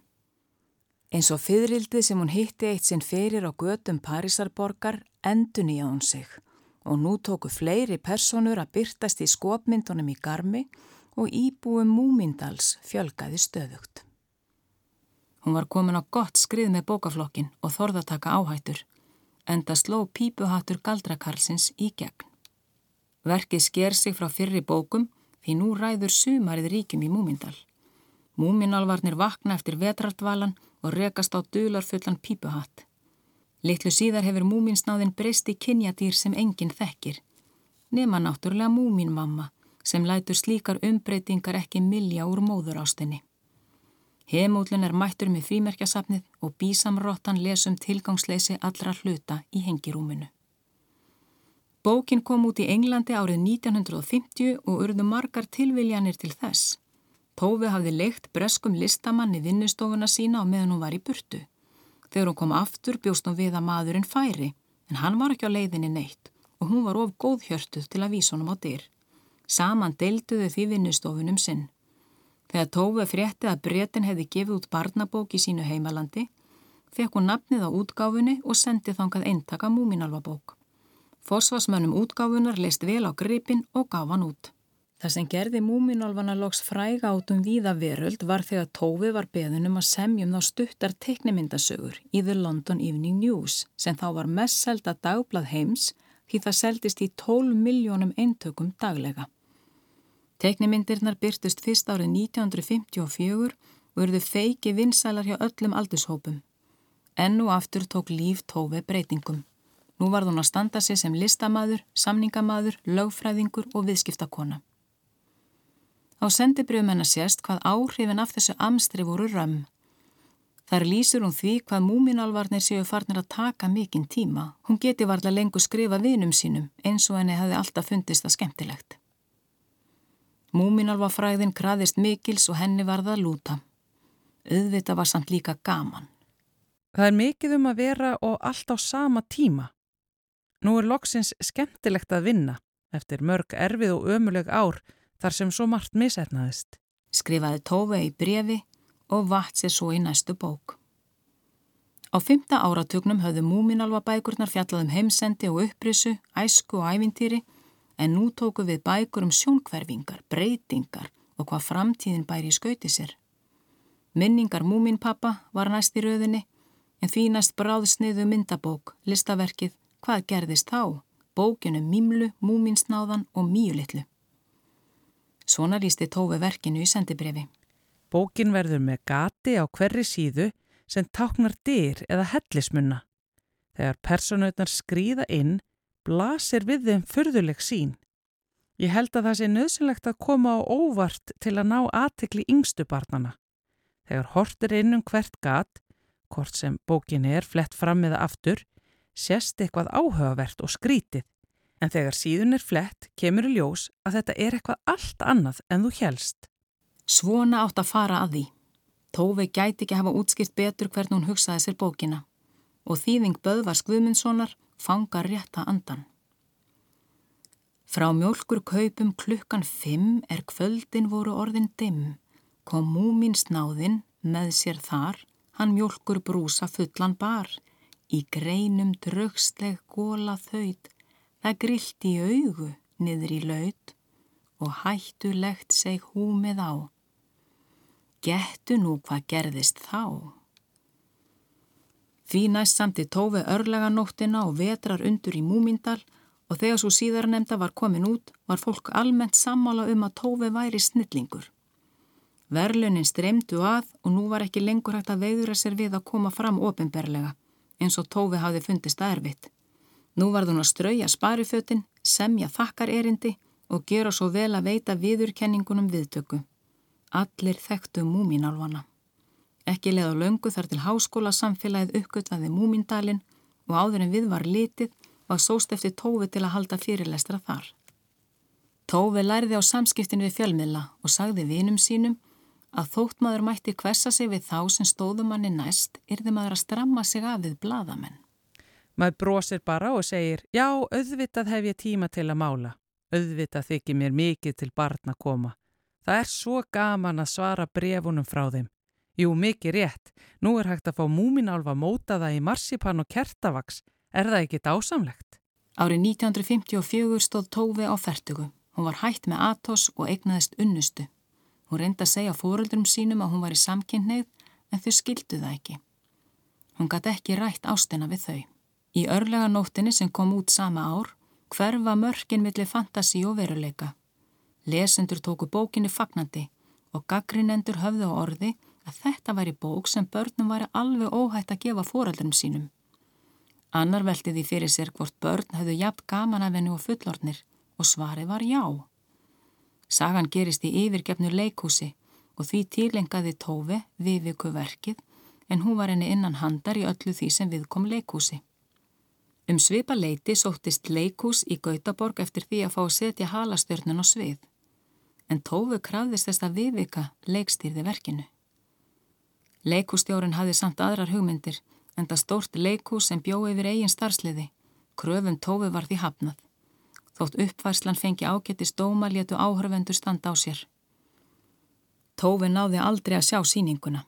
Eins og fyririldið sem hún hitti eitt sinn fyrir á gödum Parísarborgar endun í að hún sig og nú tóku fleiri personur að byrtast í skopmyndunum í garmi og íbúum múmindals fjölgaði stöðugt. Hún var komin á gott skrið með bókaflokkin og þorðataka áhættur, enda sló pípuhattur galdrakarlsins í gegn. Verkið sker sig frá fyrri bókum því nú ræður sumarið ríkjum í Múmindal. Múminálvarnir vakna eftir vetraldvalan og rekast á dularfullan pípuhatt. Littlu síðar hefur múminsnáðin breyst í kynjadýr sem enginn þekkir. Nema náttúrulega múminmamma sem lætur slíkar umbreytingar ekki milja úr móður ástinni. Hemúlun er mættur með frímerkjasafnið og bísamrottan lesum tilgangsleysi allra hluta í hengirúminu. Bókin kom út í Englandi árið 1950 og urðu margar tilviljanir til þess. Tófi hafði leikt breskum listamann í vinnustofuna sína á meðan hún var í burtu. Þegar hún kom aftur bjóst hún við að maðurinn færi, en hann var ekki á leiðinni neitt og hún var of góðhjörtuð til að vísa honum á dyr. Saman deilduðu því vinnustofunum sinn. Þegar Tófi frétti að bretin hefði gefið út barnabók í sínu heimalandi, fekk hún nafnið á útgáfunni og sendið þangað eintaka múminalvabók. Forsvarsmönnum útgáfunar leist vel á gripin og gaf hann út. Það sem gerði múminálfana loks fræga át um víða veröld var þegar Tófi var beðunum að semjum þá stuttar teknimyndasögur í The London Evening News sem þá var mest selda dagblad heims því það seldist í 12 miljónum eintökum daglega. Teknimyndirnar byrtust fyrst árið 1954 og urðu feiki vinsælar hjá öllum aldurshópum. Enn og aftur tók líf tófi breytingum. Nú var hún að standa sig sem listamæður, samningamaður, lögfræðingur og viðskiptakona. Á sendibrjöfum hennar sérst hvað áhrifin af þessu amstri voru römm. Þar lýsur hún því hvað múminálvarnir séu farnir að taka mikinn tíma. Hún geti varla lengur skrifa vinum sínum eins og henni hefði alltaf fundist það skemmtilegt. Múminalvafræðin kraðist mikils og henni varða að lúta. Auðvita var samt líka gaman. Það er mikið um að vera og allt á sama tíma. Nú er loksins skemmtilegt að vinna eftir mörg erfið og ömuleg ár þar sem svo margt misetnaðist. Skrifaði Tófi í brefi og vatt sér svo í næstu bók. Á fymta áratugnum höfðu múminalva bækurnar fjallað um heimsendi og upprisu, æsku og ævintýri en nú tóku við bækur um sjónkverfingar, breytingar og hvað framtíðin bæri í skauti sér. Minningar Múminpappa var næst í rauðinni, en því næst bráðsniðu myndabók, listaverkið, hvað gerðist þá, bókinu Mímlu, Múminsnáðan og Míulitlu. Svona lísti tófi verkinu í sendibrefi. Bókin verður með gati á hverri síðu sem táknar dyr eða hellismunna. Þegar personautnar skrýða inn blasir við þeim fyrðuleg sín. Ég held að það sé nöðsynlegt að koma á óvart til að ná aðtekli yngstu barnana. Þegar hortir inn um hvert gat, hvort sem bókin er flett fram eða aftur, sést eitthvað áhugavert og skrítið. En þegar síðun er flett, kemur í ljós að þetta er eitthvað allt annað en þú helst. Svona átt að fara að því. Tófi gæti ekki hafa útskipt betur hvern hún hugsaði sér bókina og þýðing Böðvars Guðmundssonar fanga rétta andan. Frá mjölkur kaupum klukkan fimm er kvöldin voru orðin dimm, kom múmin snáðinn með sér þar, hann mjölkur brúsa fullan bar, í greinum drögstleg góla þaut, það grillt í augu niður í laut og hættulegt seg húmið á. Gettu nú hvað gerðist þá? Því næst samti tófi örleganóttina og vetrar undur í múmindal og þegar svo síðarnemda var komin út var fólk almennt sammála um að tófi væri snillingur. Verlunin streymdu að og nú var ekki lengur hægt að veiðra sér við að koma fram ofinberlega eins og tófi hafði fundist erfitt. Nú var hún að strauja sparifötin, semja þakkar erindi og gera svo vel að veita viðurkenningunum viðtöku. Allir þekktu múminálvana. Ekki leið á löngu þar til háskóla samfélagið uppgötvaði múmindalinn og áður en við var litið var sóst eftir Tófi til að halda fyrirlestra þar. Tófi lærði á samskiptin við fjölmiðla og sagði vinum sínum að þótt maður mætti hversa sig við þá sem stóðum manni næst yrði maður að stramma sig af við bladamenn. Maður brosir bara og segir, já, auðvitað hef ég tíma til að mála. Auðvitað þykir mér mikið til barn að koma. Það er svo gaman að svara brefunum frá þeim. Jú, mikið rétt. Nú er hægt að fá múminálfa mótaða í marsipan og kertavaks. Er það ekki dásamlegt? Árið 1954 stóð Tófi á fertugu. Hún var hægt með Atos og eignaðist unnustu. Hún reyndi að segja fóröldrum sínum að hún var í samkynneið en þau skildu það ekki. Hún gæti ekki rætt ástina við þau. Í örlega nóttinni sem kom út sama ár hverfa mörkin millir fantasi og veruleika. Lesendur tóku bókinni fagnandi og gaggrinendur höfðu á orði að þetta væri bók sem börnum væri alveg óhætt að gefa foreldurum sínum. Annar velti því fyrir sér hvort börn höfðu jafn gaman af hennu og fullornir og svarið var já. Sagan gerist í yfirgefnu leikhúsi og því tílengaði Tófi viðviku verkið en hún var henni innan handar í öllu því sem viðkom leikhúsi. Um svipa leiti sóttist leikhús í Gautaborg eftir því að fá að setja halastörnun á svið. En Tófi krafðist þess að viðvika leikstýrði verkinu. Leikhússtjórin hafði samt aðrar hugmyndir en það stórt leikhús sem bjóði yfir eigin starfsliði. Kröfum Tófi var því hafnað. Þótt uppværslan fengi ágætti stóma létu áhörvendur standa á sér. Tófi náði aldrei að sjá síninguna.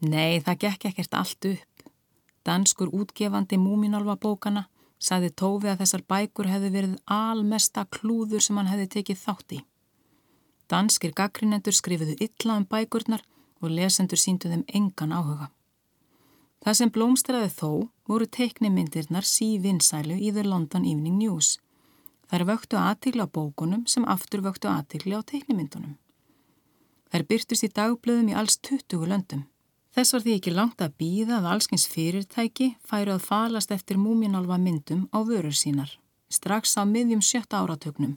Nei, það gekk ekkert allt upp. Danskur útgefandi múminálfa bókana sagði Tófi að þessar bækur hefði verið almesta klúður sem hann hefði tekið þátt í. Danskir gaggrinendur skrifuðu illa um bækurnar og lesendur síndu þeim engan áhuga. Það sem blómstraði þó voru teiknimyndirnar sívinsælu í The London Evening News. Þær vöktu aðtigli á bókunum sem aftur vöktu aðtigli á teiknimyndunum. Þær byrtust í dagblöðum í alls 20 löndum. Þess var því ekki langt að býða að allskins fyrirtæki færu að falast eftir múminálfa myndum á vörur sínar. Strax á miðjum sjötta áratögnum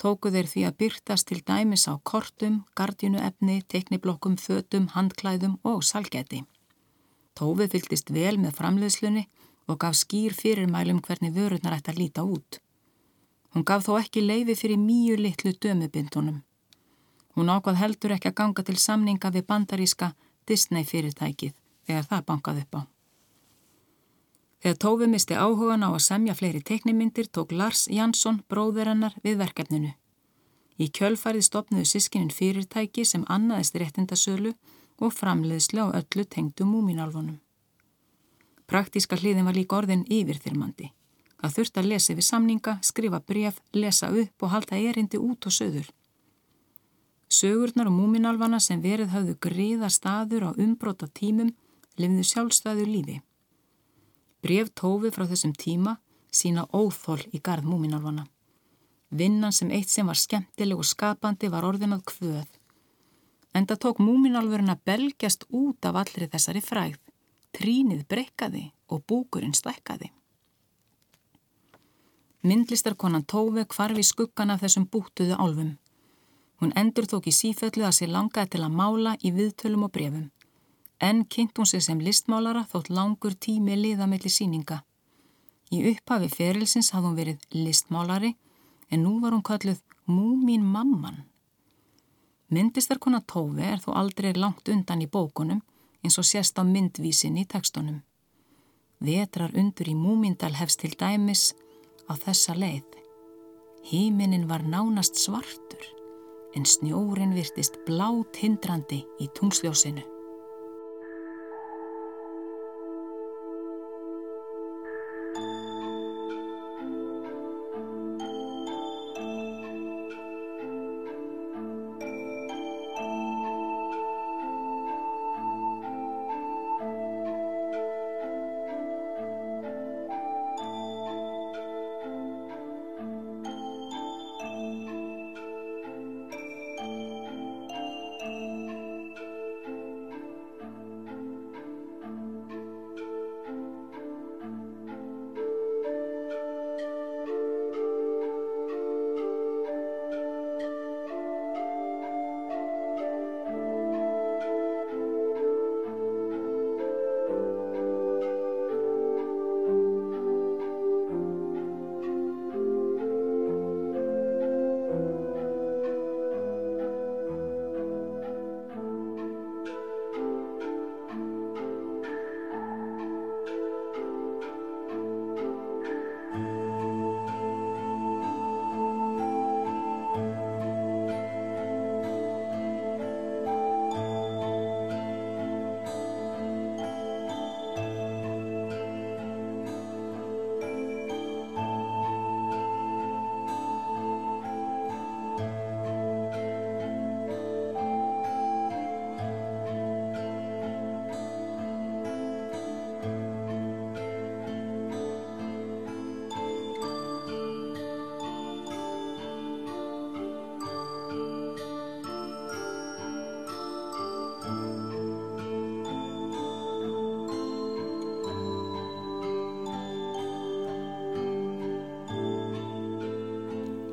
tóku þeir því að byrtast til dæmis á kortum, gardjunuefni, teikniblokkum, fötum, handklæðum og salgæti. Tófi fylgist vel með framleiðslunni og gaf skýr fyrirmælum hvernig vörurnar ætti að líta út. Hún gaf þó ekki leifi fyrir mýju litlu dömubindunum. Hún ákvað heldur ekki að ganga til samninga við bandaríska Disney fyrirtækið þegar það bankað upp á. Þegar Tófi misti áhugan á að semja fleiri teknimyndir tók Lars Jansson, bróður hennar, við verkefninu. Í kjölfarið stopnuðu sískinin fyrirtæki sem annaðist réttindasölu og framleiðslu á öllu tengdu múminálfunum. Praktíska hliðin var líka orðin yfirþyrmandi. Það þurfti að lesa við samninga, skrifa bref, lesa upp og halda erindi út og söður. Sögurnar og múminálfana sem verið hafðu gríða staður á umbróta tímum lifðu sjálfstæðu lífi. Bref tófi frá þessum tíma sína óþól í garð múminálfana. Vinnan sem eitt sem var skemmtileg og skapandi var orðinað kvöð Enda tók múminálfurinn að belgjast út af allri þessari fræð. Trínið breykaði og búkurinn stækkaði. Myndlistarkonan Tófi kvarfi skuggan af þessum bútuðu álfum. Hún endur þók í síföllu að sér langaði til að mála í viðtölum og brefum. En kynnt hún sig sem listmálara þótt langur tími liðamilli síninga. Í upphafi ferilsins hafði hún verið listmálari en nú var hún kalluð Múmin mamman. Myndistarkona Tófi er þó aldrei langt undan í bókunum eins og sérst á myndvísin í tekstunum. Vetrar undur í múmindal hefst til dæmis á þessa leið. Híminin var nánast svartur en snjórin virtist blát hindrandi í tungsljósinu.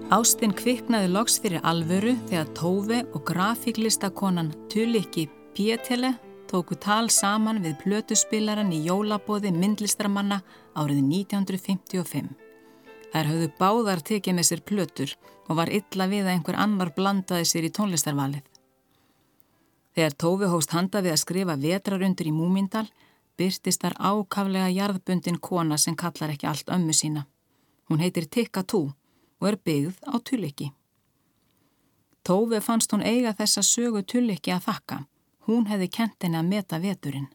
Ástinn kviknaði loks fyrir alvöru þegar Tófi og grafíklistakonan Tulikki Pietele tóku tal saman við plötuspilaran í jólabóði myndlistramanna árið 1955. Þær höfðu báðar tekið með sér plötur og var illa við að einhver annar blandaði sér í tónlistarvalið. Þegar Tófi hóst handa við að skrifa vetrarundur í Múmindal byrtist þar ákaflega jarðbundin kona sem kallar ekki allt ömmu sína. Hún heitir Tikka Tú og er byggð á Tullikki. Tófi fannst hún eiga þessa sögu Tullikki að þakka. Hún hefði kent henni að meta veturinn.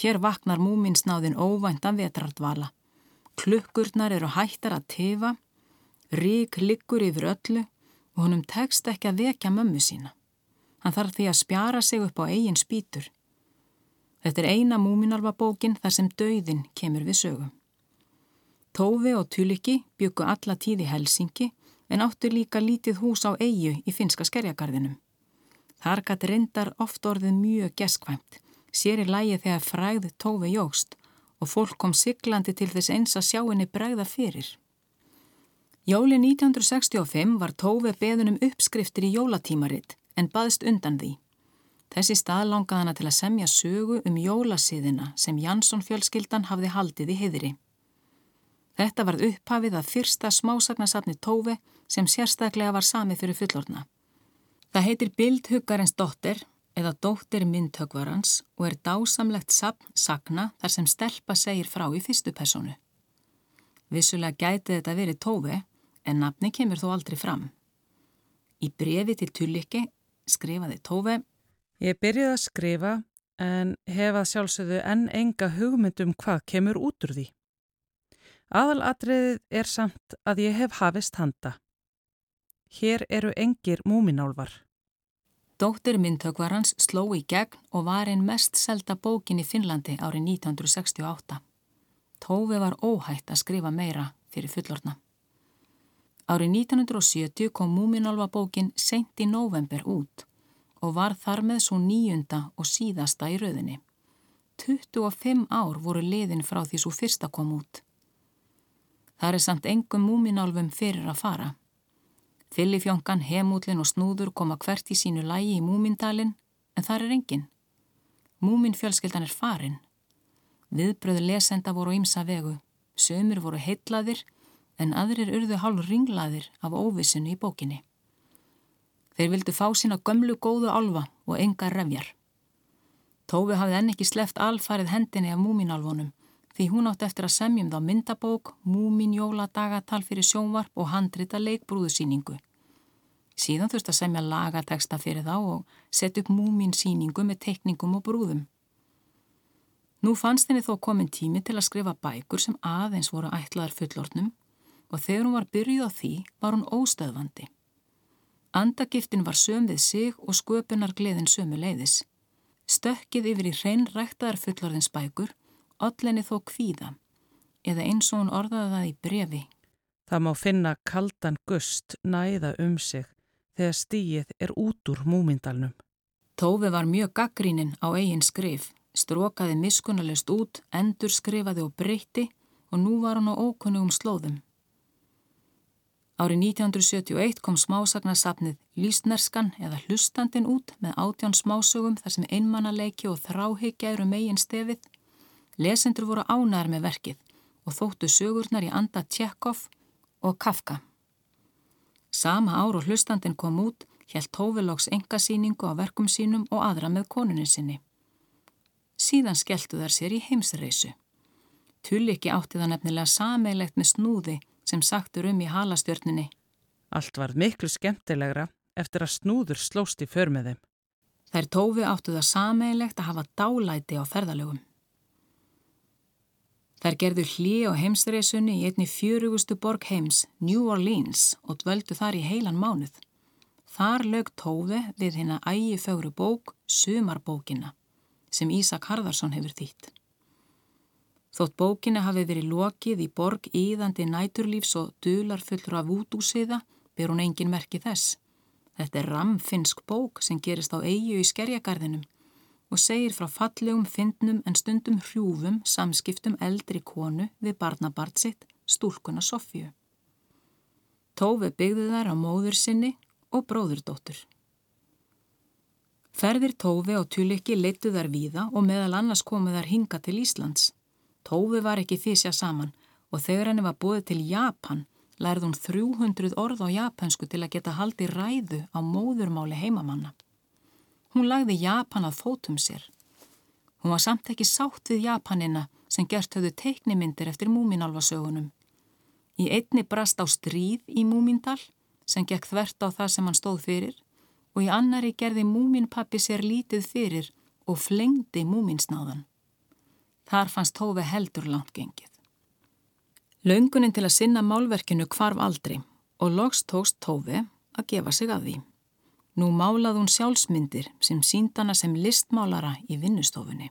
Hér vaknar múminsnáðin óvæntan vetrardvala. Klukkurnar eru hættar að tefa, rík liggur yfir öllu og honum tekst ekki að vekja mömmu sína. Hann þarf því að spjara sig upp á eigin spýtur. Þetta er eina múminalva bókin þar sem dauðin kemur við sögum. Tófi og Tuliki byggu alla tíð í Helsingi en áttu líka lítið hús á eigu í finska skerjagarðinum. Þar gæti reyndar oft orðið mjög geskvæmt, sér í lægi þegar fræð Tófi jógst og fólk kom siglandi til þess eins að sjá henni bregða fyrir. Jóli 1965 var Tófi beðunum uppskriftir í jólatímaritt en baðst undan því. Þessi stað langaði hana til að semja sögu um jólasíðina sem Jansson fjölskyldan hafði haldið í hiðri. Þetta varð upphafið að fyrsta smásagnasafni Tófi sem sérstaklega var sami fyrir fullorna. Það heitir Bildhuggarins dóttir eða dóttir myndhögvarans og er dásamlegt safn sagna þar sem stelpa segir frá í fyrstu personu. Vissulega gæti þetta verið Tófi en nafni kemur þó aldrei fram. Í brefi til Tullikki skrifaði Tófi Ég byrjuði að skrifa en hefað sjálfsögðu enn enga hugmyndum hvað kemur út úr því. Aðalatriðið er samt að ég hef hafist handa. Hér eru engir múminálvar. Dóttir myndtökvarans sló í gegn og var einn mest selda bókin í Finnlandi árið 1968. Tófi var óhætt að skrifa meira fyrir fullorna. Árið 1970 kom múminálva bókin sent í november út og var þar með svo nýjunda og síðasta í rauðinni. 25 ár voru liðin frá því svo fyrsta kom út. Það er samt engum múminálfum fyrir að fara. Fyllifjóngan, hemúlin og snúður koma hvert í sínu lægi í múmindalin en þar er engin. Múminfjölskeldan er farin. Viðbröðu lesenda voru ímsa vegu. Sömur voru heitlaðir en aðrir urðu hálf ringlaðir af óvissinu í bókinni. Þeir vildu fá sína gömlu góðu alfa og enga revjar. Tófi hafði enn ekki sleft alfarið hendinni af múminálfunum því hún átti eftir að semjum þá myndabók, múmin jóladagatal fyrir sjónvarp og handrita leikbrúðusýningu. Síðan þurfti að semja lagateksta fyrir þá og setja upp múmin síningu með teikningum og brúðum. Nú fannst henni þó komin tími til að skrifa bækur sem aðeins voru ætlaðar fullornum og þegar hún var byrjuð á því var hún óstöðvandi. Andagiftin var söm við sig og sköpunar gleðin sömu leiðis. Stökkið yfir í hrein ræktaðar fullorðins bækur Ollinni þó kvíða eða eins og hún orðaði það í brefi. Það má finna kaldan gust næða um sig þegar stíið er út úr múmindalnum. Tófi var mjög gaggríninn á eigin skrif, strókaði miskunnalist út, endur skrifaði og breytti og nú var hann á ókunnugum slóðum. Árið 1971 kom smásagnasafnið Lýstnerskan eða Hlustandin út með átján smásögum þar sem einmannaleiki og þráhyggja eru megin stefið Lesendur voru ánæðar með verkið og þóttu sögurnar í anda Tjekkov og Kafka. Sama ár og hlustandin kom út helt Tóvilóks engasýningu á verkum sínum og aðra með konunin sinni. Síðan skelltu þær sér í heimsreisu. Tullikki átti það nefnilega sameilegt með snúði sem sagtur um í halastjörninni. Allt var miklu skemmtilegra eftir að snúður slóst í för með þeim. Þær tófi áttu það sameilegt að hafa dálæti á ferðalögum. Þær gerðu hlý á heimsreisunni í einni fjörugustu borg heims, New Orleans, og dvöldu þar í heilan mánuð. Þar lög tófi við hérna ægi fögru bók, Sumarbókina, sem Ísak Harðarsson hefur þýtt. Þótt bókina hafi verið lokið í borg íðandi næturlífs og dular fullur af útúsiða, ber hún engin merki þess. Þetta er ramfinsk bók sem gerist á eigu í skerjagarðinum og segir frá fallegum, fyndnum en stundum hrjúfum samskiptum eldri konu við barnabart sitt, stúlkuna Sofju. Tófi byggði þær á móður sinni og bróðurdóttur. Ferðir Tófi og Tulikki leittu þær víða og meðal annars komu þær hinga til Íslands. Tófi var ekki físja saman og þegar henni var búið til Japan lærði hún 300 orð á japansku til að geta haldi ræðu á móðurmáli heimamanna. Hún lagði Japan að fótum sér. Hún var samt ekki sátt við Japanina sem gert höfðu teiknimyndir eftir múminálfasögunum. Í einni brast á stríð í Múmindal sem gekk þvert á það sem hann stóð fyrir og í annari gerði Múminpappi sér lítið fyrir og flengdi Múminsnáðan. Þar fannst Tófi heldur langt gengið. Laungunin til að sinna málverkinu kvarf aldrei og loks tókst Tófi að gefa sig af því. Nú málað hún sjálfsmyndir sem síndana sem listmálara í vinnustofunni.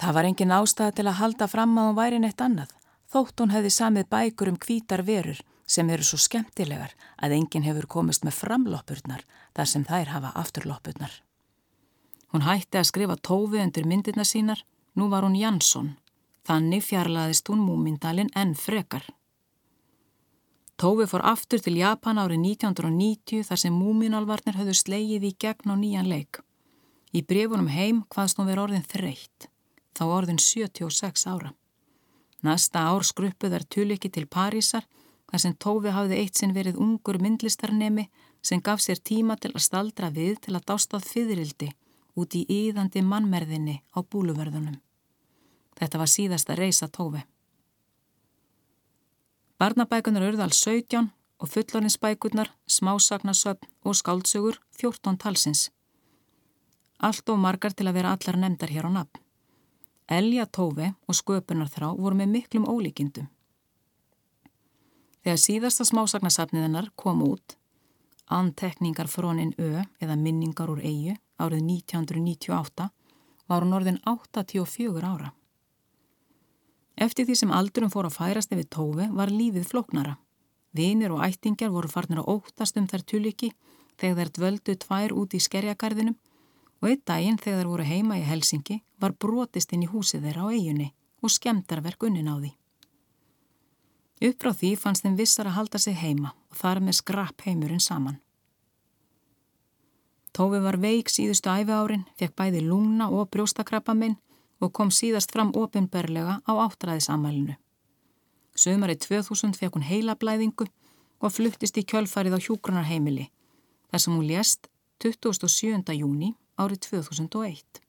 Það var engin ástæða til að halda fram að hún væri neitt annað þótt hún hefði samið bækur um kvítar verur sem eru svo skemmtilegar að enginn hefur komist með framloppurnar þar sem þær hafa afturloppurnar. Hún hætti að skrifa tófi undir myndirna sínar, nú var hún Jansson, þannig fjarlæðist hún múmindalinn enn frekar. Tófi fór aftur til Japan árið 1990 þar sem múminalvarnir höfðu slegið í gegn á nýjan leik. Í brefunum heim hvaðst hún verið orðin þreytt, þá orðin 76 ára. Næsta ár skruppuð er Tulikki til Parísar þar sem Tófi hafði eitt sinn verið ungur myndlistarnemi sem gaf sér tíma til að staldra við til að dástað fyririldi út í íðandi mannmerðinni á búluverðunum. Þetta var síðasta reysa Tófi. Barnabækunar urðal 17 og fullorinsbækunar, smásagnasöfn og skáldsögur 14 talsins. Allt og margar til að vera allar nefndar hér á nafn. Elja Tófi og sköpunarþrá voru með miklum ólíkindum. Þegar síðasta smásagnasafniðinnar kom út, Antekningar frónin Ö eða Minningar úr Eyju árið 1998, var hún orðin 84 ára. Eftir því sem aldurum fór að færast yfir Tófi var lífið floknara. Vinir og ættingjar voru farnir að óttast um þær tuliki þegar þær dvöldu tvær út í skerjagarðinum og einn daginn þegar þær voru heima í Helsingi var brotist inn í húsið þeirra á eiginni og skemdarverk unnin á því. Upp frá því fannst þeim vissar að halda sig heima og þar með skrapp heimurinn saman. Tófi var veik síðustu æfi árin, fekk bæði lúna og brjóstakrappa minn og kom síðast fram ofinberlega á áttræðisamælinu. Sömari 2000 fekk hún heila blæðingu og fluttist í kjölfarið á hjúgrunarheimili þar sem hún lést 27. júni árið 2001.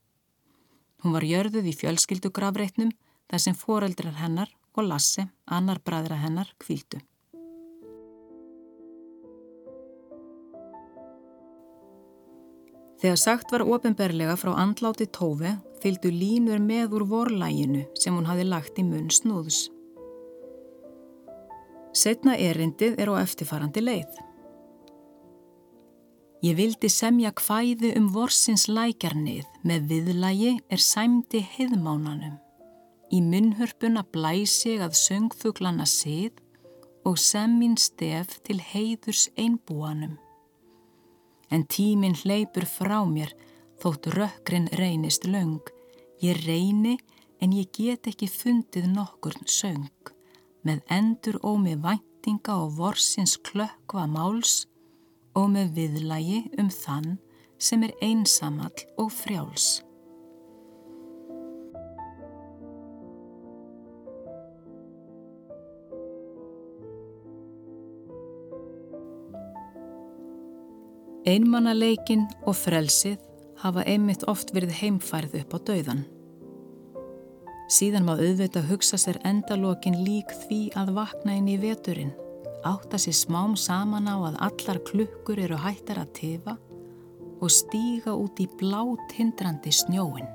Hún var jörðuð í fjölskyldugrafreitnum þar sem foreldrar hennar og Lasse, annar bræðra hennar, kvíldu. Þegar sagt var ofinberlega frá andláti Tófi fylgdu línur með úr vorlæginu sem hún hafi lagt í munn snúðs. Setna erindið er á eftirfarandi leið. Ég vildi semja kvæði um vorsins lækjarnið með viðlægi er sæmdi heiðmánanum. Í munnhörpuna blæsi að söngfuglana sið og semmin stef til heiðurs einbúanum. En tíminn hleypur frá mér þótt rökkrinn reynist löng. Ég reyni en ég get ekki fundið nokkur söng. Með endur og með væntinga og vorsins klökkva máls og með viðlægi um þann sem er einsamall og frjáls. Einmannaleikin og frelsið hafa einmitt oft verið heimfærið upp á dauðan. Síðan má auðvita hugsa sér endalokin lík því að vakna inn í veturinn átta sér smám saman á að allar klukkur eru hættar að tefa og stíga út í blát hindrandi snjóin.